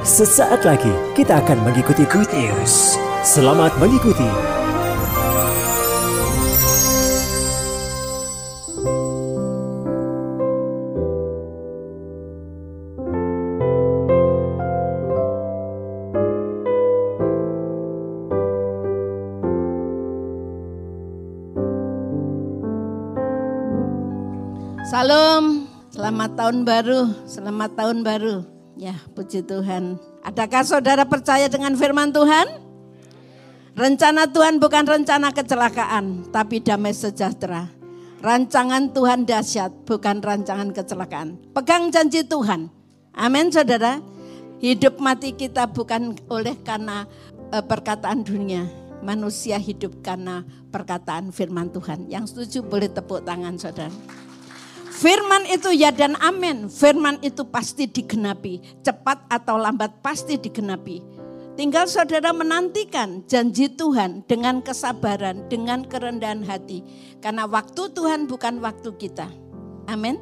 Sesaat lagi kita akan mengikuti Good News. Selamat mengikuti. Salam, selamat tahun baru, selamat tahun baru. Ya, puji Tuhan. Adakah saudara percaya dengan firman Tuhan? Rencana Tuhan bukan rencana kecelakaan, tapi damai sejahtera. Rancangan Tuhan dahsyat, bukan rancangan kecelakaan. Pegang janji Tuhan. Amin, saudara. Hidup mati kita bukan oleh karena uh, perkataan dunia. Manusia hidup karena perkataan firman Tuhan. Yang setuju boleh tepuk tangan, saudara. Firman itu ya dan amin. Firman itu pasti digenapi. Cepat atau lambat pasti digenapi. Tinggal saudara menantikan janji Tuhan dengan kesabaran, dengan kerendahan hati. Karena waktu Tuhan bukan waktu kita. Amin.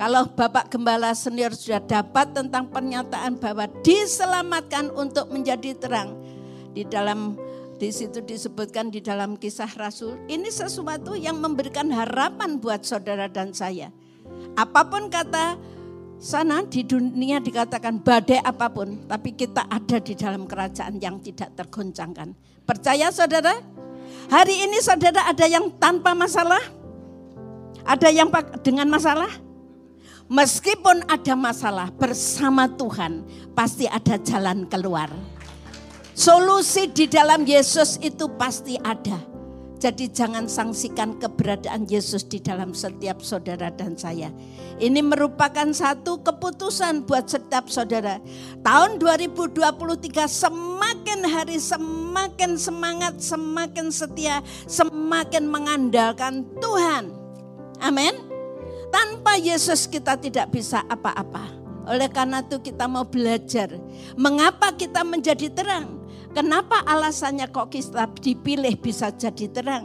Kalau Bapak Gembala senior sudah dapat tentang pernyataan bahwa diselamatkan untuk menjadi terang di dalam di situ disebutkan di dalam kisah Rasul, ini sesuatu yang memberikan harapan buat saudara dan saya. Apa pun kata sana di dunia dikatakan badai apa pun, tapi kita ada di dalam kerajaan yang tidak tergoncangkan. Percaya saudara? Hari ini saudara ada yang tanpa masalah? Ada yang dengan masalah? Meskipun ada masalah bersama Tuhan, pasti ada jalan keluar. Solusi di dalam Yesus itu pasti ada. Jadi jangan sangsikan keberadaan Yesus di dalam setiap saudara dan saya. Ini merupakan satu keputusan buat setiap saudara. Tahun 2023 semakin hari semakin semangat, semakin setia, semakin mengandalkan Tuhan. Amin. Tanpa Yesus kita tidak bisa apa-apa. Oleh karena itu kita mau belajar. Mengapa kita menjadi terang? Kenapa alasannya kok kita dipilih bisa jadi terang?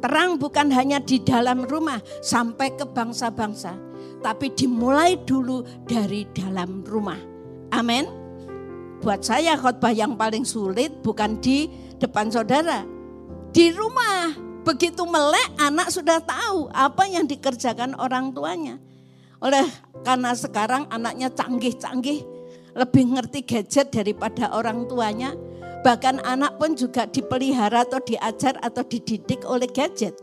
Terang bukan hanya di dalam rumah sampai ke bangsa-bangsa. Tapi dimulai dulu dari dalam rumah. Amin. Buat saya khotbah yang paling sulit bukan di depan saudara. Di rumah. Begitu melek anak sudah tahu apa yang dikerjakan orang tuanya. Oleh karena sekarang anaknya canggih-canggih. Lebih ngerti gadget daripada orang tuanya Bahkan anak pun juga dipelihara atau diajar atau dididik oleh gadget.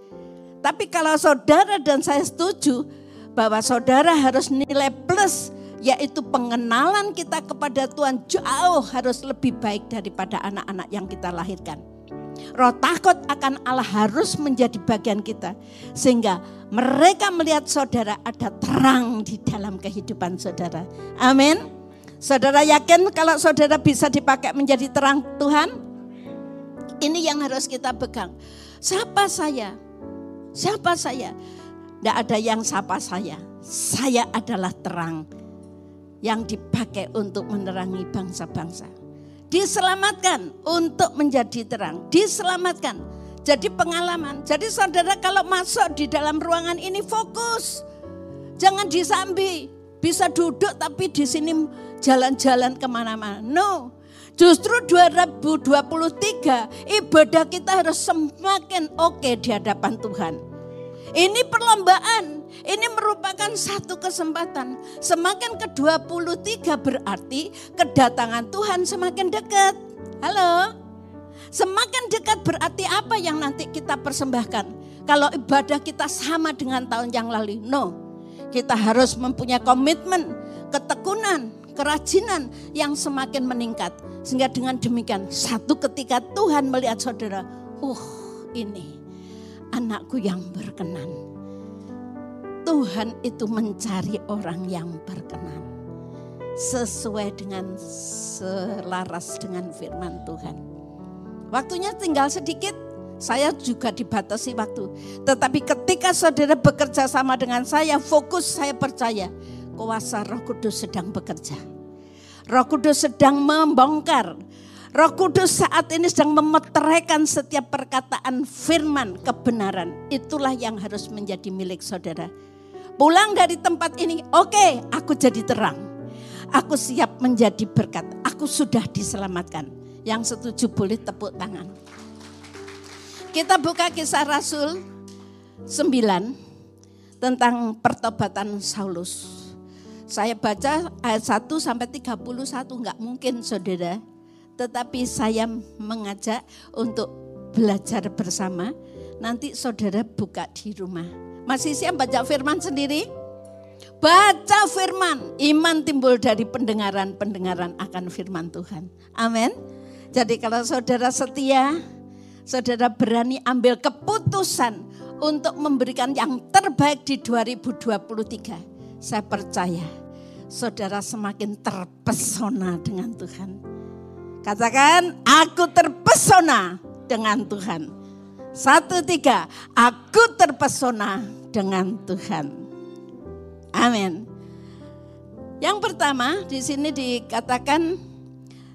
Tapi kalau saudara dan saya setuju bahwa saudara harus nilai plus yaitu pengenalan kita kepada Tuhan jauh harus lebih baik daripada anak-anak yang kita lahirkan. Roh takut akan Allah harus menjadi bagian kita sehingga mereka melihat saudara ada terang di dalam kehidupan saudara. Amin. Saudara yakin kalau saudara bisa dipakai menjadi terang Tuhan? Ini yang harus kita pegang. Siapa saya? Siapa saya? Tidak ada yang siapa saya. Saya adalah terang yang dipakai untuk menerangi bangsa-bangsa. Diselamatkan untuk menjadi terang. Diselamatkan. Jadi pengalaman. Jadi saudara kalau masuk di dalam ruangan ini fokus. Jangan disambi. Bisa duduk tapi di sini jalan-jalan ke mana-mana. No, justru 2023 ibadah kita harus semakin oke okay di hadapan Tuhan. Ini perlombaan, ini merupakan satu kesempatan. Semakin ke-23 berarti kedatangan Tuhan semakin dekat. Halo? Semakin dekat berarti apa yang nanti kita persembahkan? Kalau ibadah kita sama dengan tahun yang lalu, no. Kita harus mempunyai komitmen, ketekunan, kerajinan yang semakin meningkat. Sehingga dengan demikian satu ketika Tuhan melihat saudara, uh ini anakku yang berkenan. Tuhan itu mencari orang yang berkenan. Sesuai dengan selaras dengan firman Tuhan. Waktunya tinggal sedikit, saya juga dibatasi waktu. Tetapi ketika saudara bekerja sama dengan saya, fokus saya percaya kuasa Roh Kudus sedang bekerja. Roh Kudus sedang membongkar. Roh Kudus saat ini sedang memeteraikan setiap perkataan firman kebenaran. Itulah yang harus menjadi milik saudara. Pulang dari tempat ini, oke, okay, aku jadi terang. Aku siap menjadi berkat. Aku sudah diselamatkan. Yang setuju boleh tepuk tangan. Kita buka kisah Rasul 9 tentang pertobatan Saulus. Saya baca ayat 1 sampai 31 enggak mungkin Saudara. Tetapi saya mengajak untuk belajar bersama. Nanti Saudara buka di rumah. Masih siap baca firman sendiri? Baca firman, iman timbul dari pendengaran-pendengaran akan firman Tuhan. Amin. Jadi kalau saudara setia, saudara berani ambil keputusan untuk memberikan yang terbaik di 2023. Saya percaya saudara semakin terpesona dengan Tuhan. Katakan, aku terpesona dengan Tuhan. Satu tiga, aku terpesona dengan Tuhan. Amin. Yang pertama di sini dikatakan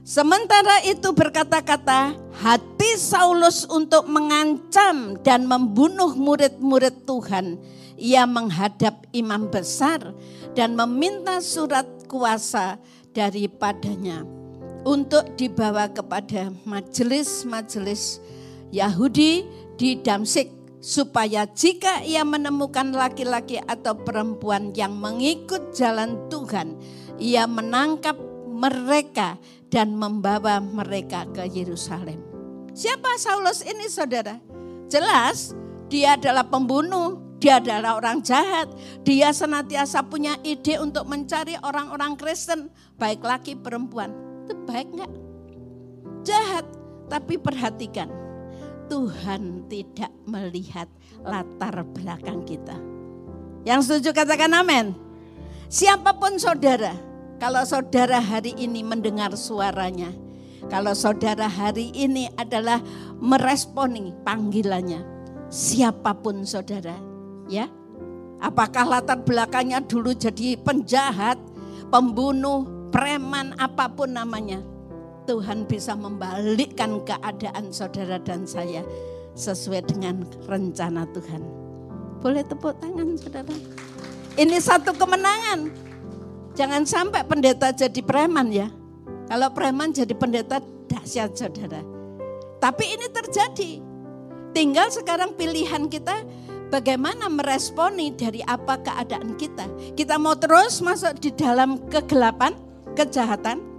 sementara itu berkata-kata hati Saulus untuk mengancam dan membunuh murid-murid Tuhan. Ia menghadap imam besar dan meminta surat kuasa daripadanya untuk dibawa kepada majelis-majelis Yahudi di Damsik supaya jika ia menemukan laki-laki atau perempuan yang mengikut jalan Tuhan, ia menangkap mereka dan membawa mereka ke Yerusalem. Siapa Saulus ini saudara? Jelas dia adalah pembunuh, dia adalah orang jahat. Dia senantiasa punya ide untuk mencari orang-orang Kristen, baik laki perempuan. Itu baik enggak? Jahat, tapi perhatikan Tuhan tidak melihat latar belakang kita. Yang setuju katakan amin. Siapa pun saudara, kalau saudara hari ini mendengar suaranya, kalau saudara hari ini adalah meresponi panggilannya, siapa pun saudara, ya. Apakah latar belakangnya dulu jadi penjahat, pembunuh, preman, apa pun namanya, Tuhan bisa membalikkan keadaan saudara dan saya sesuai dengan rencana Tuhan. Boleh tepuk tangan saudara. Ini satu kemenangan. Jangan sampai pendeta jadi preman ya. Kalau preman jadi pendeta dahsyat saudara. Tapi ini terjadi. Tinggal sekarang pilihan kita bagaimana meresponi dari apa keadaan kita. Kita mau terus masuk di dalam kegelapan, kejahatan,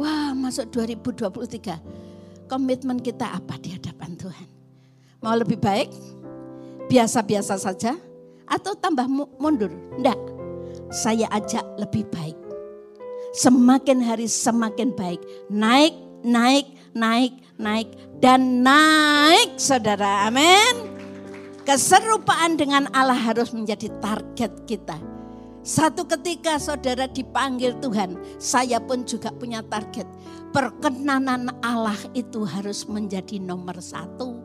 Wah masuk 2023. Komitmen kita apa di hadapan Tuhan? Mau lebih baik? Biasa-biasa saja? Atau tambah mundur? Enggak. Saya ajak lebih baik. Semakin hari semakin baik. Naik, naik, naik, naik. Dan naik saudara. Amin. Keserupaan dengan Allah harus menjadi target kita satu ketika saudara dipanggil Tuhan, saya pun juga punya target. Perkenanan Allah itu harus menjadi nomor satu.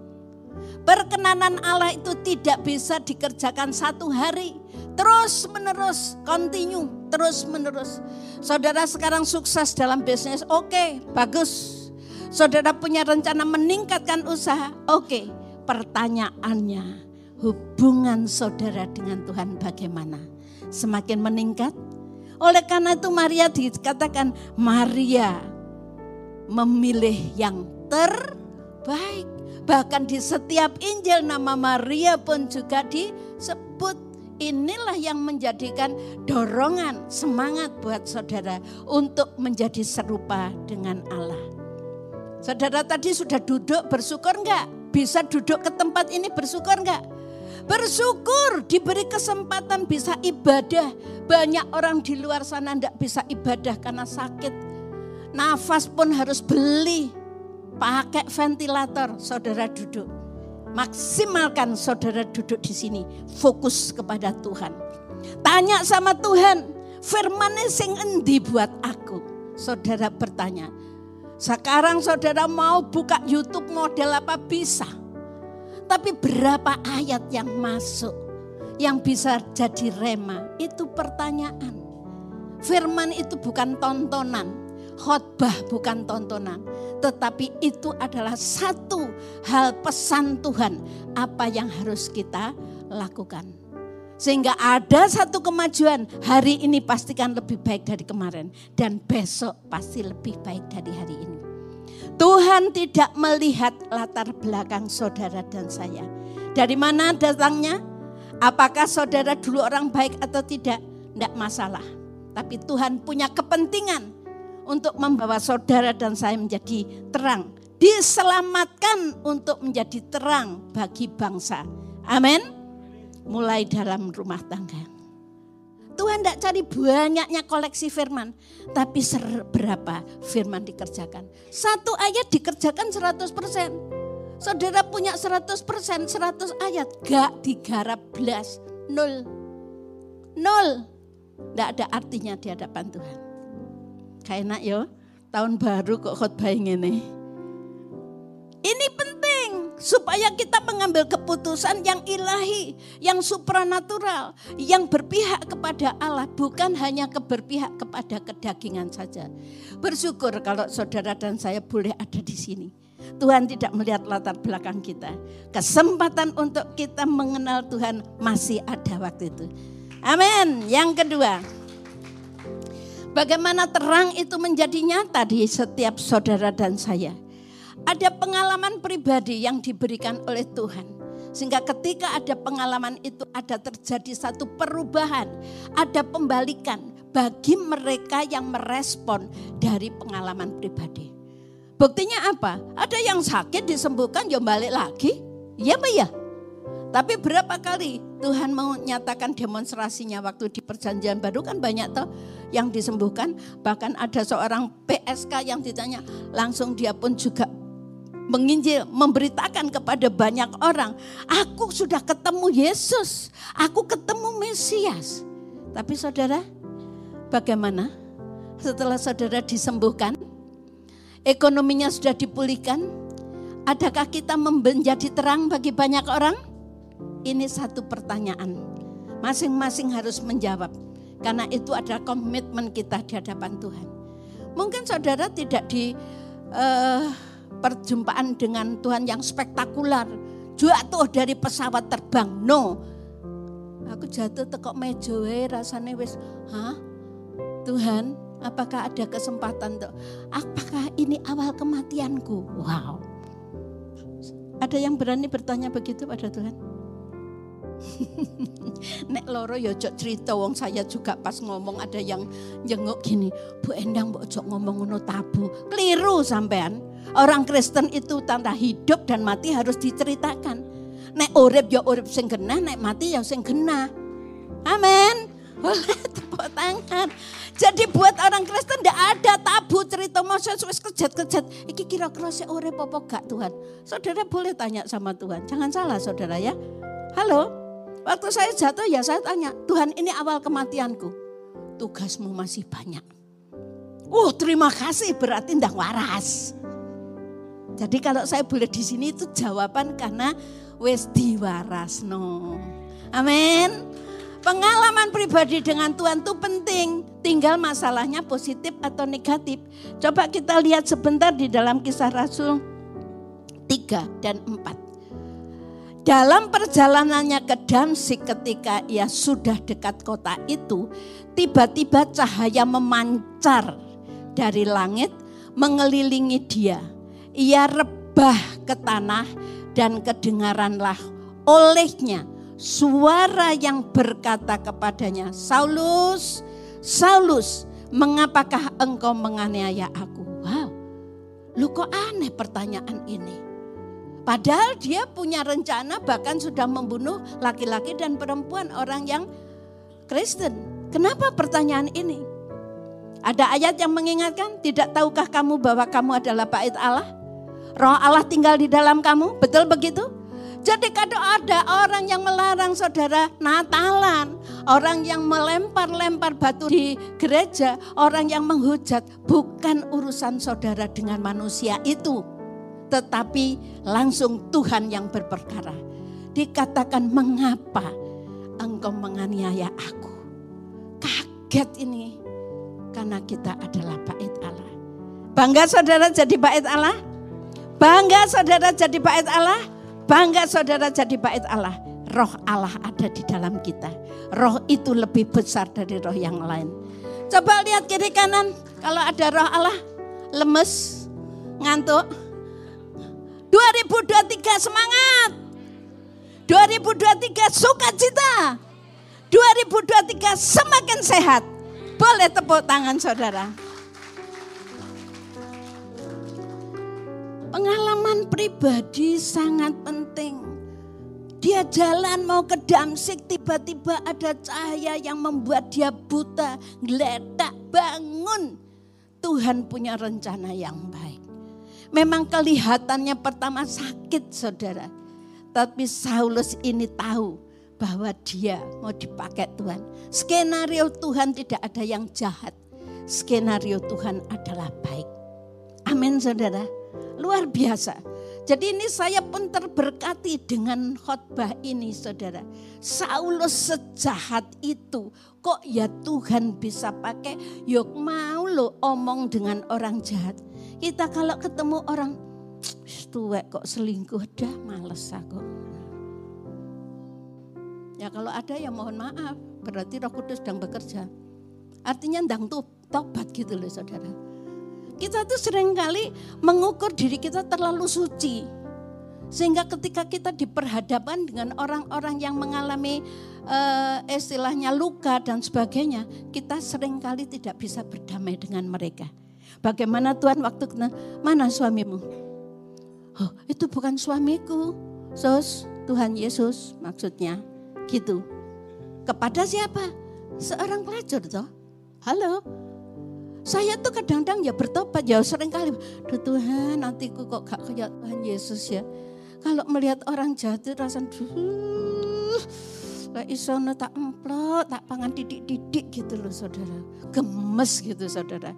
Perkenanan Allah itu tidak bisa dikerjakan satu hari. Terus menerus, continue, terus menerus. Saudara sekarang sukses dalam bisnis, oke, okay, bagus. Saudara punya rencana meningkatkan usaha, oke. Okay. Pertanyaannya, hubungan saudara dengan Tuhan bagaimana? semakin meningkat. Oleh karena itu Maria dikatakan Maria memilih yang terbaik. Bahkan di setiap Injil nama Maria pun juga disebut. Inilah yang menjadikan dorongan, semangat buat saudara untuk menjadi serupa dengan Allah. Saudara tadi sudah duduk bersyukur enggak? Bisa duduk ke tempat ini bersyukur enggak? Bersyukur diberi kesempatan bisa ibadah. Banyak orang di luar sana tidak bisa ibadah karena sakit. Nafas pun harus beli. Pakai ventilator, saudara duduk. Maksimalkan saudara duduk di sini. Fokus kepada Tuhan. Tanya sama Tuhan, firmannya sing endi buat aku. Saudara bertanya, sekarang saudara mau buka YouTube model apa bisa? Tapi berapa ayat yang masuk yang bisa jadi rema? Itu pertanyaan. Firman itu bukan tontonan, khotbah bukan tontonan, tetapi itu adalah satu hal pesan Tuhan apa yang harus kita lakukan. Sehingga ada satu kemajuan, hari ini pastikan lebih baik dari kemarin. Dan besok pasti lebih baik dari hari ini. Tuhan tidak melihat latar belakang saudara dan saya. Dari mana datangnya? Apakah saudara dulu orang baik atau tidak? Tidak masalah. Tapi Tuhan punya kepentingan untuk membawa saudara dan saya menjadi terang. Diselamatkan untuk menjadi terang bagi bangsa. Amin mulai dalam rumah tangga. Tuhan tidak cari banyaknya koleksi firman, tapi seberapa firman dikerjakan. Satu ayat dikerjakan 100%. Saudara punya 100%, 100 ayat, gak digarap belas, nol. Nol. Tidak ada artinya di hadapan Tuhan. Kayak enak yo, tahun baru kok khotbah ini. Ini penting supaya kita mengambil keputusan yang ilahi, yang supranatural, yang berpihak kepada Allah, bukan hanya keberpihak kepada kedagingan saja. Bersyukur kalau saudara dan saya boleh ada di sini. Tuhan tidak melihat latar belakang kita. Kesempatan untuk kita mengenal Tuhan masih ada waktu itu. Amin. Yang kedua, bagaimana terang itu menjadi nyata di setiap saudara dan saya ada pengalaman pribadi yang diberikan oleh Tuhan. Sehingga ketika ada pengalaman itu ada terjadi satu perubahan, ada pembalikan bagi mereka yang merespon dari pengalaman pribadi. Buktinya apa? Ada yang sakit disembuhkan, ya balik lagi. Iya Mbak ya? Tapi berapa kali Tuhan mau nyatakan demonstrasinya waktu di perjanjian baru kan banyak toh yang disembuhkan. Bahkan ada seorang PSK yang ditanya langsung dia pun juga menginjil, memberitakan kepada banyak orang, aku sudah ketemu Yesus, aku ketemu Mesias. Tapi saudara, bagaimana setelah saudara disembuhkan, ekonominya sudah dipulihkan, adakah kita menjadi terang bagi banyak orang? Ini satu pertanyaan. Masing-masing harus menjawab. Karena itu adalah komitmen kita di hadapan Tuhan. Mungkin saudara tidak di uh, perjumpaan dengan Tuhan yang spektakuler. Jatuh dari pesawat terbang. No. Aku jatuh tekok meja rasanya wis, hah? Tuhan, apakah ada kesempatan untuk apakah ini awal kematianku? Wow. Ada yang berani bertanya begitu pada Tuhan? Nek loro ya cok cerita wong saya juga pas ngomong ada yang jenguk gini, Bu Endang mbok ngomong ngono tabu. Keliru sampean. Orang Kristen itu tanda hidup dan mati harus diceritakan. Nek urip ya urip sing genah, nek mati ya sing genah. Amin. Boleh tepuk tangan. Jadi buat orang Kristen tidak ada tabu cerita masa wis kejat-kejat. Iki kira-kira si urip apa gak Tuhan? Saudara boleh tanya sama Tuhan. Jangan salah saudara ya. Halo, Waktu saya jatuh ya saya tanya, Tuhan ini awal kematianku. Tugasmu masih banyak. Oh terima kasih berarti ndak waras. Jadi kalau saya boleh di sini itu jawaban karena wes diwaras no. Amin. Pengalaman pribadi dengan Tuhan itu penting. Tinggal masalahnya positif atau negatif. Coba kita lihat sebentar di dalam kisah Rasul 3 dan 4. Dalam perjalanannya ke Damsik ketika ia sudah dekat kota itu, tiba-tiba cahaya memancar dari langit mengelilingi dia. Ia rebah ke tanah dan kedengaranlah olehnya suara yang berkata kepadanya, Saulus, Saulus, mengapakah engkau menganiaya aku? Wow, lu kok aneh pertanyaan ini. Padahal dia punya rencana bahkan sudah membunuh laki-laki dan perempuan orang yang Kristen. Kenapa pertanyaan ini? Ada ayat yang mengingatkan, tidak tahukah kamu bahwa kamu adalah bait Allah? Roh Allah tinggal di dalam kamu, betul begitu? Jadi kalau ada orang yang melarang saudara Natalan, orang yang melempar-lempar batu di gereja, orang yang menghujat, bukan urusan saudara dengan manusia itu tetapi langsung Tuhan yang berperkara. Dikatakan mengapa engkau menganiaya aku. Kaget ini karena kita adalah bait Allah. Bangga saudara jadi bait Allah? Bangga saudara jadi bait Allah? Bangga saudara jadi bait Allah? roh Allah ada di dalam kita. Roh itu lebih besar dari roh yang lain. Coba lihat kiri kanan, kalau ada roh Allah, lemes, ngantuk. 2023 semangat. 2023 sukacita. 2023 semakin sehat. Boleh tepuk tangan saudara. Pengalaman pribadi sangat penting. Dia jalan mau ke Damsik, tiba-tiba ada cahaya yang membuat dia buta, geledak, bangun. Tuhan punya rencana yang baik. Memang kelihatannya pertama sakit saudara. Tapi Saulus ini tahu bahwa dia mau dipakai Tuhan. Skenario Tuhan tidak ada yang jahat. Skenario Tuhan adalah baik. Amin saudara. Luar biasa. Jadi ini saya pun terberkati dengan khotbah ini saudara. Saulus sejahat itu kok ya Tuhan bisa pakai yuk mau lo omong dengan orang jahat. Kita kalau ketemu orang tuwek kok selingkuh dah males aku. Ya kalau ada ya mohon maaf berarti roh kudus sedang bekerja. Artinya ndang tobat gitu loh saudara. Kita tuh sering kali mengukur diri kita terlalu suci. Sehingga ketika kita diperhadapkan dengan orang-orang yang mengalami uh, istilahnya luka dan sebagainya, kita sering kali tidak bisa berdamai dengan mereka. Bagaimana Tuhan waktu mana suamimu? Oh, itu bukan suamiku. Sos, Tuhan Yesus maksudnya. Gitu. Kepada siapa? Seorang pelacur toh. Halo, saya tuh kadang-kadang ya bertobat ya sering kali. Duh Tuhan nantiku kok gak kayak Tuhan Yesus ya. Kalau melihat orang itu rasanya duh. Gak iso tak emplok, tak pangan didik-didik gitu loh saudara. Gemes gitu saudara.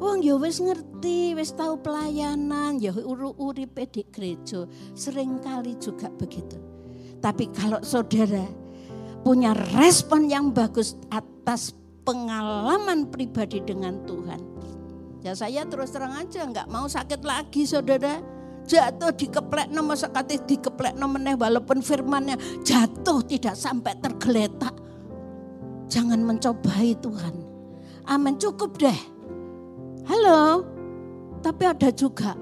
Wong ya wis ngerti, wis tahu pelayanan, ya uru-uri pedik gereja. Seringkali juga begitu. Tapi kalau saudara punya respon yang bagus atas pengalaman pribadi dengan Tuhan. Ya saya terus terang aja nggak mau sakit lagi saudara. Jatuh dikeplek nomor sekali dikeplek nomor walaupun firmannya jatuh tidak sampai tergeletak. Jangan mencobai Tuhan. Amin cukup deh. Halo. Tapi ada juga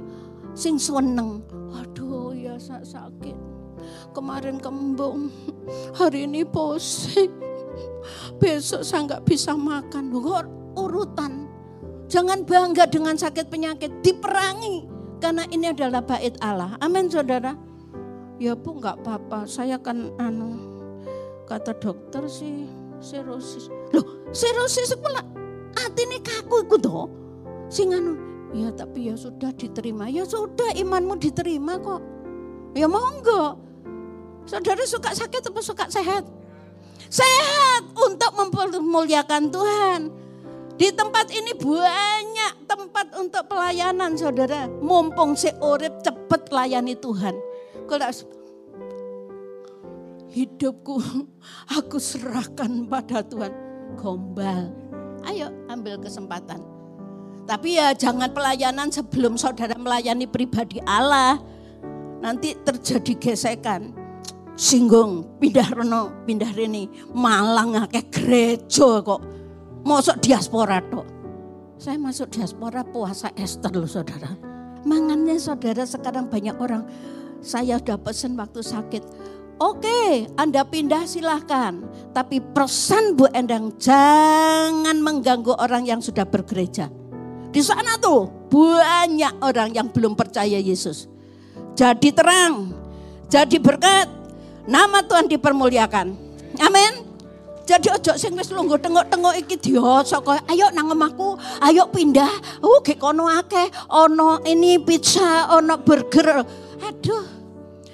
sing seneng. Aduh ya sakit. Kemarin kembung. Hari ini pusing Besok saya nggak bisa makan. Urutan. Jangan bangga dengan sakit penyakit. Diperangi. Karena ini adalah bait Allah. Amin saudara. Ya bu nggak apa-apa. Saya kan anu kata dokter sih serosis. Loh serosis pula hati ini kaku ikut toh. Sing anu ya tapi ya sudah diterima. Ya sudah imanmu diterima kok. Ya monggo. Saudara suka sakit atau suka sehat? Sehat untuk mempermuliakan Tuhan. Di tempat ini banyak tempat untuk pelayanan saudara. Mumpung si urip cepet layani Tuhan. Kalau hidupku aku serahkan pada Tuhan. Gombal. Ayo ambil kesempatan. Tapi ya jangan pelayanan sebelum saudara melayani pribadi Allah. Nanti terjadi gesekan. Singgung pindah reno pindah rene. Malang akeh gereja kok. Masuk diaspora tok. Saya masuk diaspora puasa Esther loh saudara. Mangannya saudara sekarang banyak orang. Saya udah pesen waktu sakit. Oke, Anda pindah silahkan. Tapi pesan Bu Endang, jangan mengganggu orang yang sudah bergereja. Di sana tuh banyak orang yang belum percaya Yesus. Jadi terang, jadi berkat, Nama Tuhan dipermuliakan. Amin. Jadi ojo sing wis lungguh tengok-tengok iki dioso ayo nang omahku, ayo pindah. Oh, gek kono akeh, ono ini pizza, ono burger. Aduh.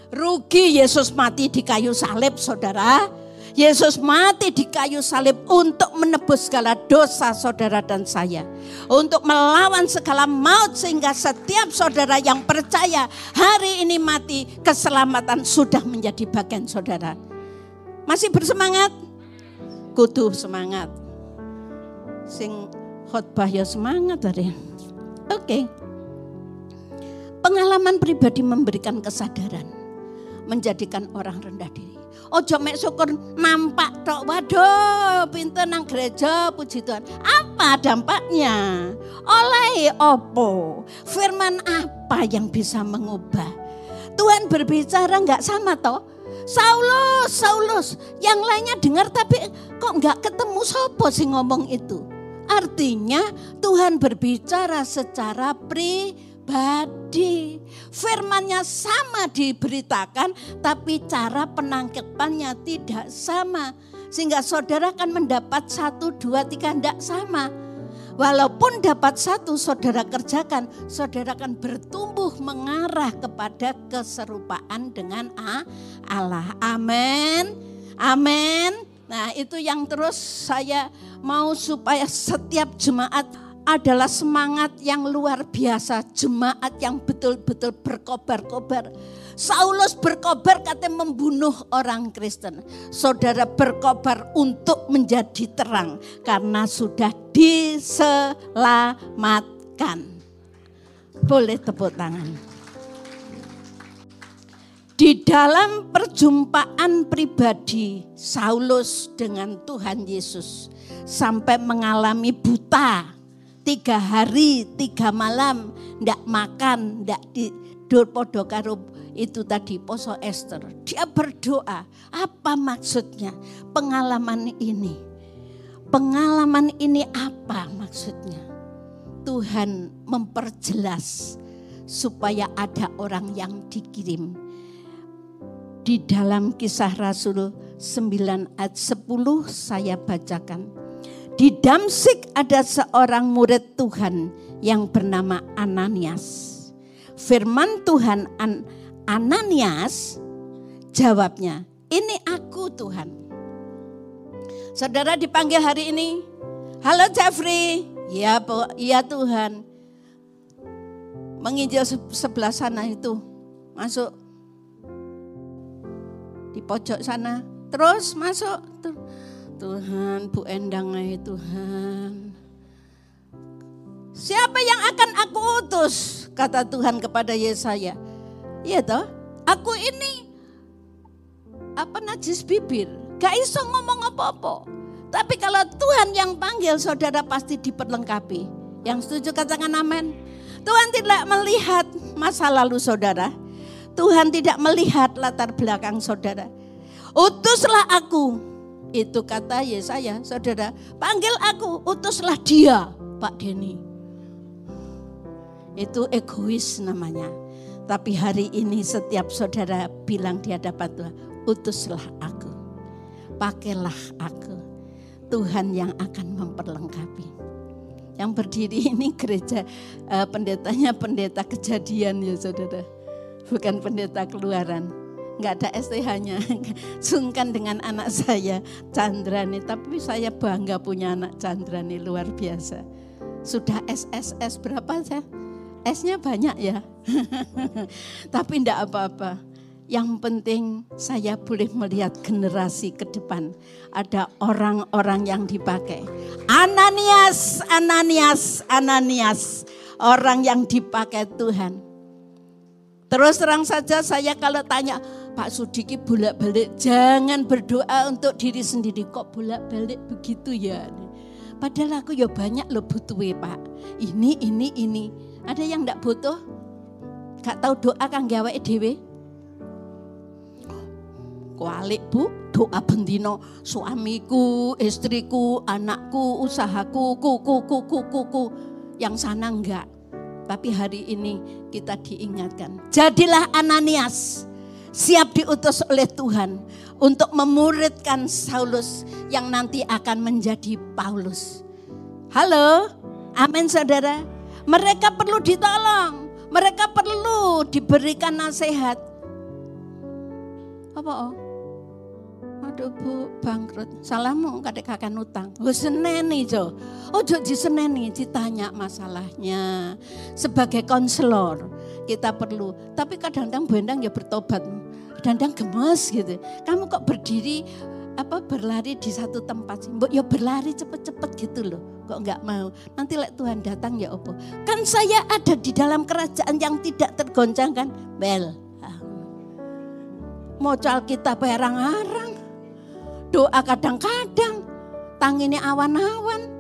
Rugi Yesus mati di kayu salib, Saudara. Yesus mati di kayu salib untuk menebus segala dosa saudara dan saya. Untuk melawan segala maut sehingga setiap saudara yang percaya hari ini mati keselamatan sudah menjadi bagian saudara. Masih bersemangat? Kudu semangat. Sing khotbah ya semangat tadi. Oke. Okay. Pengalaman pribadi memberikan kesadaran menjadikan orang rendah diri. Ojo mek syukur nampak tok. Waduh, pintu nang gereja puji Tuhan. Apa dampaknya? Oleh opo? Firman apa yang bisa mengubah? Tuhan berbicara nggak sama toh? Saulus, Saulus. Yang lainnya dengar tapi kok nggak ketemu sopo sih ngomong itu. Artinya Tuhan berbicara secara pribadi. Firmannya sama diberitakan tapi cara penangkapannya tidak sama. Sehingga saudara akan mendapat satu, dua, tiga, tidak sama. Walaupun dapat satu saudara kerjakan, saudara akan bertumbuh mengarah kepada keserupaan dengan Allah. Amin. Amin. Nah itu yang terus saya mau supaya setiap jemaat adalah semangat yang luar biasa. Jemaat yang betul-betul berkobar-kobar. Saulus berkobar katanya membunuh orang Kristen. Saudara berkobar untuk menjadi terang. Karena sudah diselamatkan. Boleh tepuk tangan. Di dalam perjumpaan pribadi Saulus dengan Tuhan Yesus sampai mengalami buta tiga hari tiga malam ndak makan ndak tidur podo itu tadi poso Esther. Dia berdoa. Apa maksudnya? Pengalaman ini. Pengalaman ini apa maksudnya? Tuhan memperjelas supaya ada orang yang dikirim. Di dalam kisah Rasul 9 ayat 10 saya bacakan. Di Damsik ada seorang murid Tuhan yang bernama Ananias. Firman Tuhan An Ananias jawabnya, ini aku Tuhan. Saudara dipanggil hari ini, halo Jeffrey, ya, ya Tuhan. Menginjil sebelah sana itu, masuk di pojok sana. Terus masuk. Tuhan, Bu Endang Tuhan. Siapa yang akan aku utus? Kata Tuhan kepada Yesaya. Iya toh, aku ini apa najis bibir. Gak iso ngomong apa-apa. Tapi kalau Tuhan yang panggil, saudara pasti diperlengkapi. Yang setuju katakan amin. Tuhan tidak melihat masa lalu saudara. Tuhan tidak melihat latar belakang saudara. Utuslah aku. Itu kata Yesaya, saudara. Panggil aku, utuslah dia, Pak Denny. Itu egois namanya. Tapi hari ini setiap saudara bilang di hadapan Tuhan, utuslah aku. Pakailah aku. Tuhan yang akan memperlengkapi. Yang berdiri ini gereja uh, pendetanya pendeta kejadian ya saudara bukan pendeta keluaran. Nggak ada STH-nya. Sungkan dengan anak saya, Chandrani. Tapi saya bangga punya anak Chandrani, luar biasa. Sudah SSS berapa saya? S-nya banyak ya. Tapi enggak apa-apa. Yang penting saya boleh melihat generasi ke depan. Ada orang-orang yang dipakai. Ananias, Ananias, Ananias. Orang yang dipakai Tuhan Terus terang saja saya kalau tanya, Pak Sudiki bolak-balik, jangan berdoa untuk diri sendiri. Kok bolak-balik begitu ya? Padahal aku ya banyak loh butuh Pak. Ini, ini, ini. Ada yang enggak butuh? Gak tahu doa kan gawe dewe? Kualik bu, doa bendino suamiku, istriku, anakku, usahaku, kuku, kuku, kuku. Yang sana enggak. Tapi hari ini kita diingatkan. Jadilah Ananias. Siap diutus oleh Tuhan. Untuk memuridkan Saulus yang nanti akan menjadi Paulus. Halo, amin saudara. Mereka perlu ditolong. Mereka perlu diberikan nasihat. Apa oh? Aduh bu bangkrut. Salahmu kadek kakak utang. Gue seneni jo. Ojo seneni ditanya masalahnya. Sebagai konselor kita perlu. Tapi kadang-kadang Bu Endang ya bertobat. Kadang-kadang gemes gitu. Kamu kok berdiri apa berlari di satu tempat sih. Ya berlari cepet-cepet gitu loh. Kok nggak mau. Nanti lek Tuhan datang ya opo. Kan saya ada di dalam kerajaan yang tidak tergoncangkan. Bel. Mocal kita perang-arang. Doa kadang-kadang. Tanginnya awan-awan.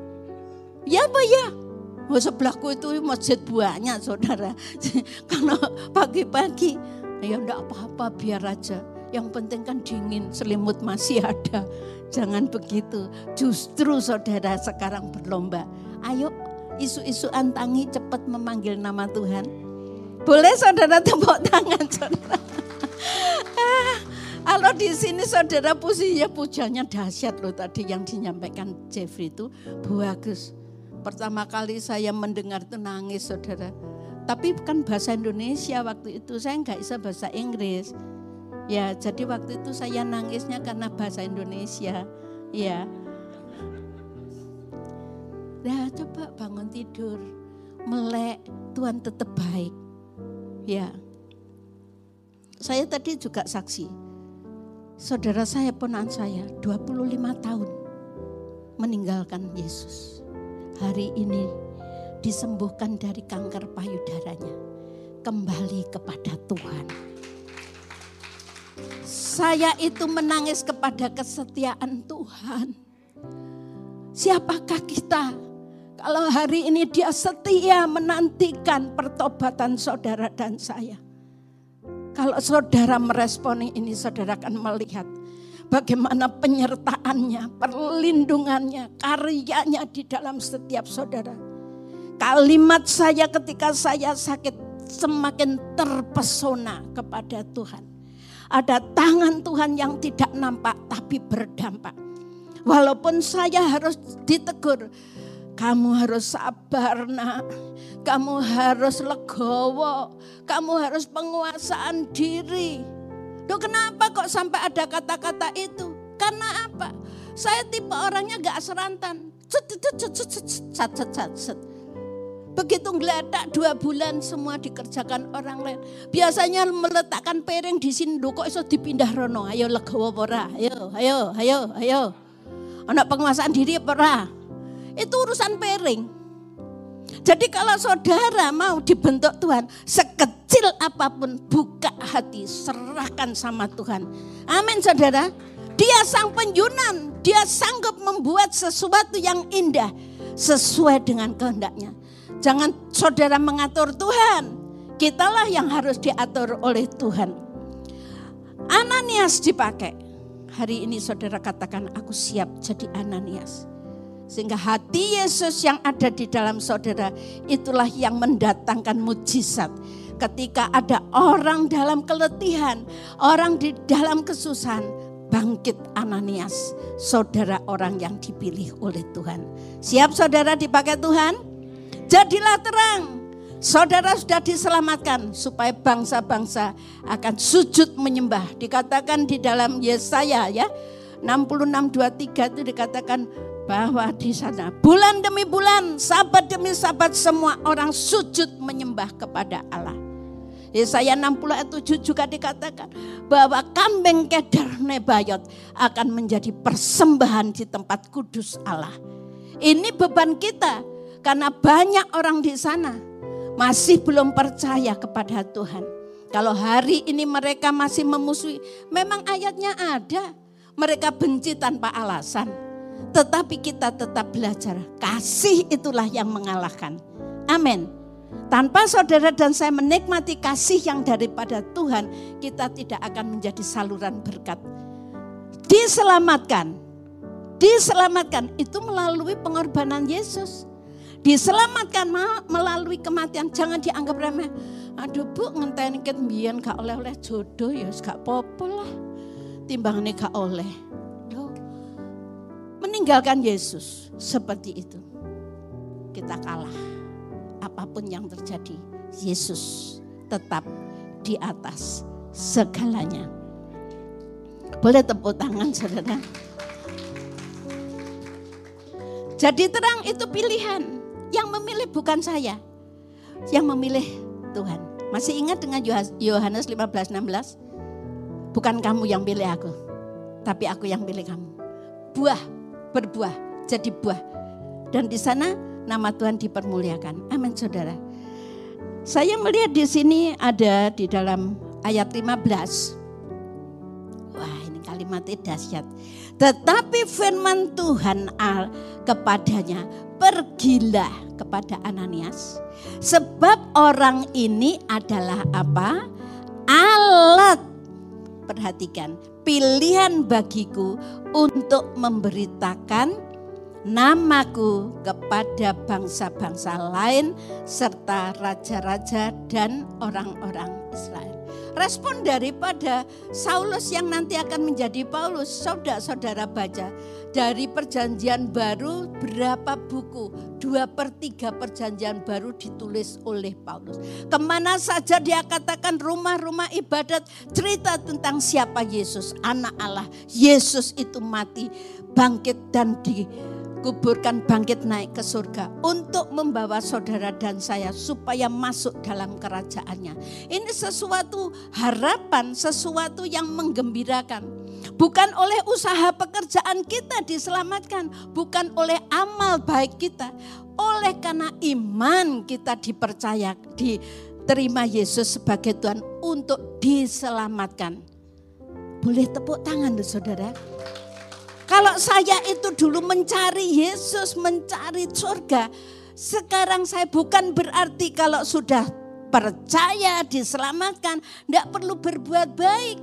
Ya apa ya? Oh, sebelahku itu masjid banyak saudara. Kalau pagi-pagi, ya enggak apa-apa biar aja. Yang penting kan dingin, selimut masih ada. Jangan begitu. Justru saudara sekarang berlomba. Ayo isu-isu antangi cepat memanggil nama Tuhan. Boleh saudara tepuk tangan saudara. ah, kalau di sini saudara pujinya pujanya dahsyat loh tadi yang dinyampaikan Jeffrey itu bagus. Pertama kali saya mendengar itu nangis saudara. Tapi kan bahasa Indonesia waktu itu saya nggak bisa bahasa Inggris. Ya jadi waktu itu saya nangisnya karena bahasa Indonesia. Ya. Ya coba bangun tidur. Melek Tuhan tetap baik. Ya. Saya tadi juga saksi. Saudara saya ponan saya 25 tahun meninggalkan Yesus hari ini disembuhkan dari kanker payudaranya. Kembali kepada Tuhan. Saya itu menangis kepada kesetiaan Tuhan. Siapakah kita kalau hari ini dia setia menantikan pertobatan saudara dan saya. Kalau saudara meresponi ini, saudara akan melihat Bagaimana penyertaannya, perlindungannya, karyanya di dalam setiap saudara. Kalimat saya ketika saya sakit semakin terpesona kepada Tuhan. Ada tangan Tuhan yang tidak nampak tapi berdampak. Walaupun saya harus ditegur, kamu harus sabar nak, kamu harus legowo, kamu harus penguasaan diri Loh kenapa kok sampai ada kata-kata itu? Karena apa? Saya tipe orangnya gak serantan. Begitu ngeledak dua bulan semua dikerjakan orang lain. Biasanya meletakkan piring di sini, kok iso dipindah rono. Ayo legowo pora, ayo, ayo, ayo, ayo. Anak penguasaan diri pora. Itu urusan piring. Jadi kalau saudara mau dibentuk Tuhan, sekecil apa pun buka hati, serahkan sama Tuhan. Amin saudara. Dia sang penyunan, dia sanggup membuat sesuatu yang indah sesuai dengan kehendaknya. Jangan saudara mengatur Tuhan, kitalah yang harus diatur oleh Tuhan. Ananias dipakai. Hari ini saudara katakan aku siap jadi Ananias. Sehingga hati Yesus yang ada di dalam saudara itulah yang mendatangkan mujizat. Ketika ada orang dalam keletihan, orang di dalam kesusahan, bangkit Ananias, saudara orang yang dipilih oleh Tuhan. Siap saudara dipakai Tuhan? Jadilah terang. Saudara sudah diselamatkan supaya bangsa-bangsa akan sujud menyembah. Dikatakan di dalam Yesaya ya, 66 23 itu dikatakan bahwa di sana bulan demi bulan, sabat demi sabat semua orang sujud menyembah kepada Allah. Yesaya 60 ayat 7 juga dikatakan bahwa kambing kedar Nebayot akan menjadi persembahan di tempat kudus Allah. Ini beban kita karena banyak orang di sana masih belum percaya kepada Tuhan. Kalau hari ini mereka masih memusuhi, memang ayatnya ada. Mereka benci tanpa alasan tetapi kita tetap belajar. Kasih itulah yang mengalahkan. Amin. Tanpa saudara dan saya menikmati kasih yang daripada Tuhan, kita tidak akan menjadi saluran berkat. Diselamatkan, diselamatkan itu melalui pengorbanan Yesus. Diselamatkan melalui kematian, jangan dianggap remeh. Aduh bu, ngenteni ket mbiyen gak oleh-oleh jodoh ya gak apa lah. Timbangane gak oleh meninggalkan Yesus seperti itu, kita kalah. Apa pun yang terjadi, Yesus tetap di atas segalanya. Boleh tepuk tangan saudara. Jadi terang itu pilihan. Yang memilih bukan saya. Yang memilih Tuhan. Masih ingat dengan Yohanes 15, 16? Bukan kamu yang pilih aku. Tapi aku yang pilih kamu. Buah berbuah, jadi buah. Dan di sana nama Tuhan dipermuliakan. Amin saudara. Saya melihat di sini ada di dalam ayat 15. kalimatnya dahsyat. Tetapi firman Tuhan al kepadanya, pergilah kepada Ananias. Sebab orang ini adalah apa? Alat. Perhatikan, pilihan bagiku untuk memberitakan namaku kepada bangsa-bangsa lain serta raja-raja dan orang-orang Israel respon daripada Saulus yang nanti akan menjadi Paulus. Saudara-saudara baca dari perjanjian baru berapa buku? Dua per tiga perjanjian baru ditulis oleh Paulus. Ke mana saja dia katakan rumah-rumah ibadat cerita tentang siapa Yesus. Anak Allah. Yesus itu mati, bangkit dan di kuburkan bangkit naik ke surga untuk membawa saudara dan saya supaya masuk dalam kerajaannya. Ini sesuatu harapan, sesuatu yang menggembirakan. Bukan oleh usaha pekerjaan kita diselamatkan, bukan oleh amal baik kita, oleh karena iman kita dipercaya, diterima Yesus sebagai Tuhan untuk diselamatkan. Boleh tepuk tangan, saudara. Kalau saya itu dulu mencari Yesus, mencari surga, sekarang saya bukan berarti kalau sudah percaya, diselamatkan, tidak perlu berbuat baik.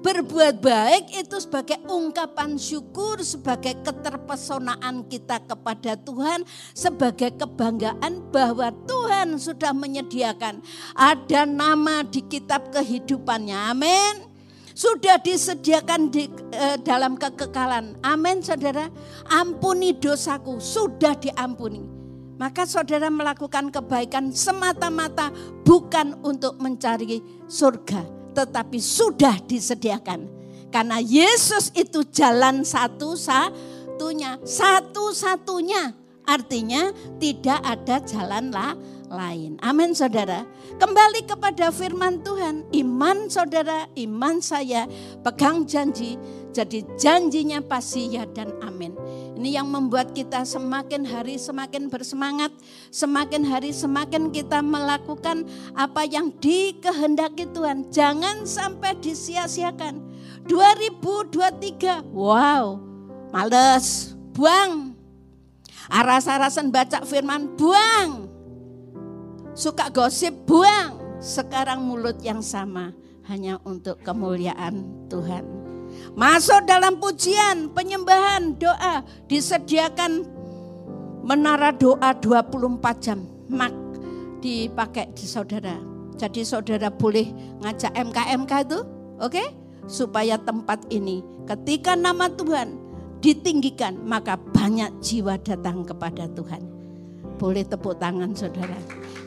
Berbuat baik itu sebagai ungkapan syukur, sebagai keterpesonaan kita kepada Tuhan, sebagai kebanggaan bahwa Tuhan sudah menyediakan ada nama di kitab kehidupannya. Amin sudah disediakan di eh, dalam kekekalan. Amin saudara. Ampuni dosaku, sudah diampuni. Maka saudara melakukan kebaikan semata-mata bukan untuk mencari surga, tetapi sudah disediakan. Karena Yesus itu jalan satu-satunya, satu-satunya. Artinya tidak ada jalan lah lain. Amin saudara. Kembali kepada firman Tuhan. Iman saudara, iman saya pegang janji. Jadi janjinya pasti ya dan amin. Ini yang membuat kita semakin hari semakin bersemangat. Semakin hari semakin kita melakukan apa yang dikehendaki Tuhan. Jangan sampai disia-siakan. 2023, wow, males, buang. Aras-arasan baca firman, buang suka gosip, buang. Sekarang mulut yang sama hanya untuk kemuliaan Tuhan. Masuk dalam pujian, penyembahan, doa. Disediakan menara doa 24 jam. Mak dipakai di saudara. Jadi saudara boleh ngajak MKMK itu, oke? Okay? Supaya tempat ini ketika nama Tuhan ditinggikan, maka banyak jiwa datang kepada Tuhan. Boleh tepuk tangan saudara.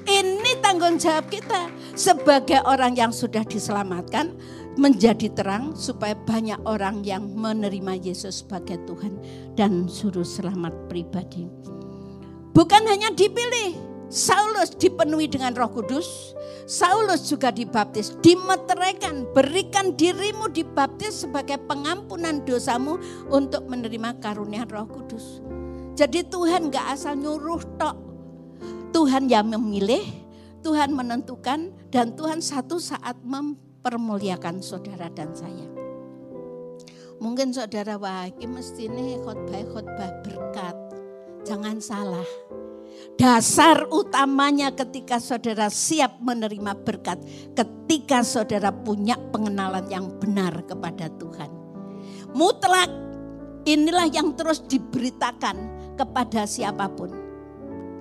Ini tanggung jawab kita sebagai orang yang sudah diselamatkan menjadi terang supaya banyak orang yang menerima Yesus sebagai Tuhan dan suruh selamat pribadi. Bukan hanya dipilih, Saulus dipenuhi dengan Roh Kudus, Saulus juga dibaptis, dimeteraikan, berikan dirimu dibaptis sebagai pengampunan dosamu untuk menerima karunia Roh Kudus. Jadi Tuhan gak asal nyuruh tok, Tuhan yang memilih, Tuhan menentukan, dan Tuhan satu saat mempermuliakan saudara dan saya. Mungkin saudara wah ini mesti ini khotbah-khotbah berkat. Jangan salah. Dasar utamanya ketika saudara siap menerima berkat. Ketika saudara punya pengenalan yang benar kepada Tuhan. Mutlak inilah yang terus diberitakan kepada siapa pun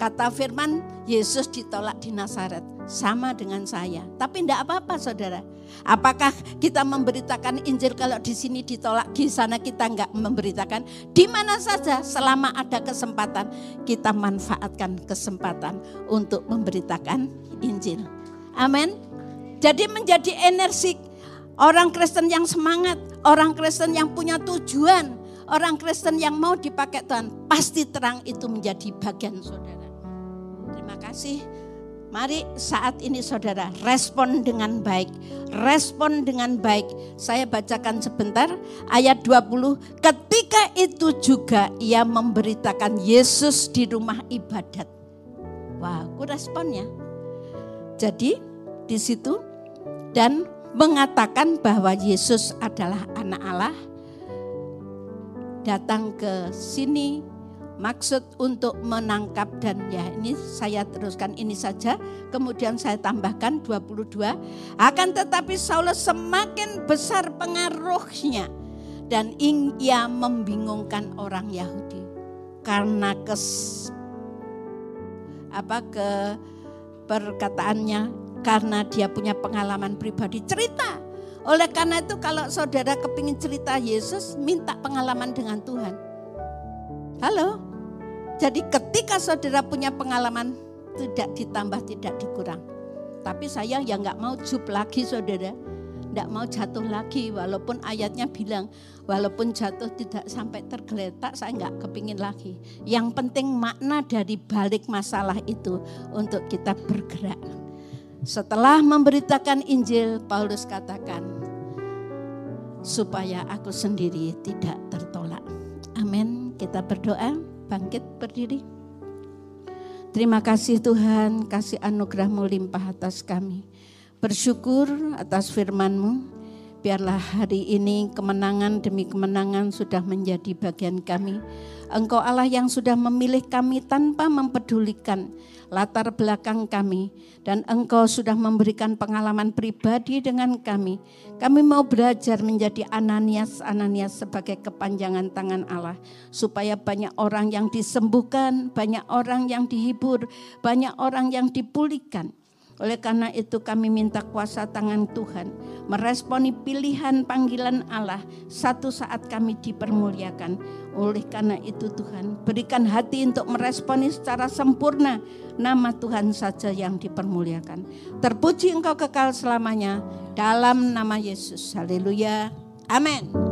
Kata firman, Yesus ditolak di Nazaret. Sama dengan saya. Tapi tidak apa-apa saudara. Apakah kita memberitakan Injil kalau di sini ditolak, di sana kita enggak memberitakan? Di mana saja selama ada kesempatan, kita manfaatkan kesempatan untuk memberitakan Injil. Amin. Jadi menjadi energi orang Kristen yang semangat, orang Kristen yang punya tujuan, orang Kristen yang mau dipakai Tuhan, pasti terang itu menjadi bagian saudara. Terima kasih. Mari saat ini saudara respon dengan baik. Respon dengan baik. Saya bacakan sebentar ayat 20. Ketika itu juga ia memberitakan Yesus di rumah ibadat. Wah, aku responnya. Jadi di situ dan mengatakan bahwa Yesus adalah anak Allah datang ke sini. Maksud untuk menangkap dan ya ini saya teruskan ini saja. Kemudian saya tambahkan 22 akan tetapi Saulus semakin besar pengaruhnya. Dan ia membingungkan orang Yahudi. Karena kes apa ke perkataannya karena dia punya pengalaman pribadi. Cerita oleh karena itu kalau saudara kepingin cerita Yesus minta pengalaman dengan Tuhan halo jadi ketika saudara punya pengalaman tidak ditambah, tidak dikurang. Tapi saya yang nggak mau jup lagi saudara. Tidak mau jatuh lagi walaupun ayatnya bilang walaupun jatuh tidak sampai tergeletak saya nggak kepingin lagi. Yang penting makna dari balik masalah itu untuk kita bergerak. Setelah memberitakan Injil, Paulus katakan, supaya aku sendiri tidak tertolak. Amin. Kita berdoa bangkit berdiri. Terima kasih Tuhan, kasih anugerahmu limpah atas kami. Bersyukur atas firman-Mu, biarlah hari ini kemenangan demi kemenangan sudah menjadi bagian kami. Engkau Allah yang sudah memilih kami tanpa mempedulikan latar belakang kami, dan Engkau sudah memberikan pengalaman pribadi dengan kami. Kami mau belajar menjadi Ananias-Ananias sebagai kepanjangan tangan Allah, supaya banyak orang yang disembuhkan, banyak orang yang dihibur, banyak orang yang dipulihkan. Oleh karena itu kami minta kuasa tangan Tuhan meresponi pilihan panggilan Allah satu saat kami dipermuliakan. Oleh karena itu Tuhan berikan hati untuk meresponi secara sempurna nama Tuhan saja yang dipermuliakan. Terpuji engkau kekal selamanya dalam nama Yesus. Haleluya. Amin.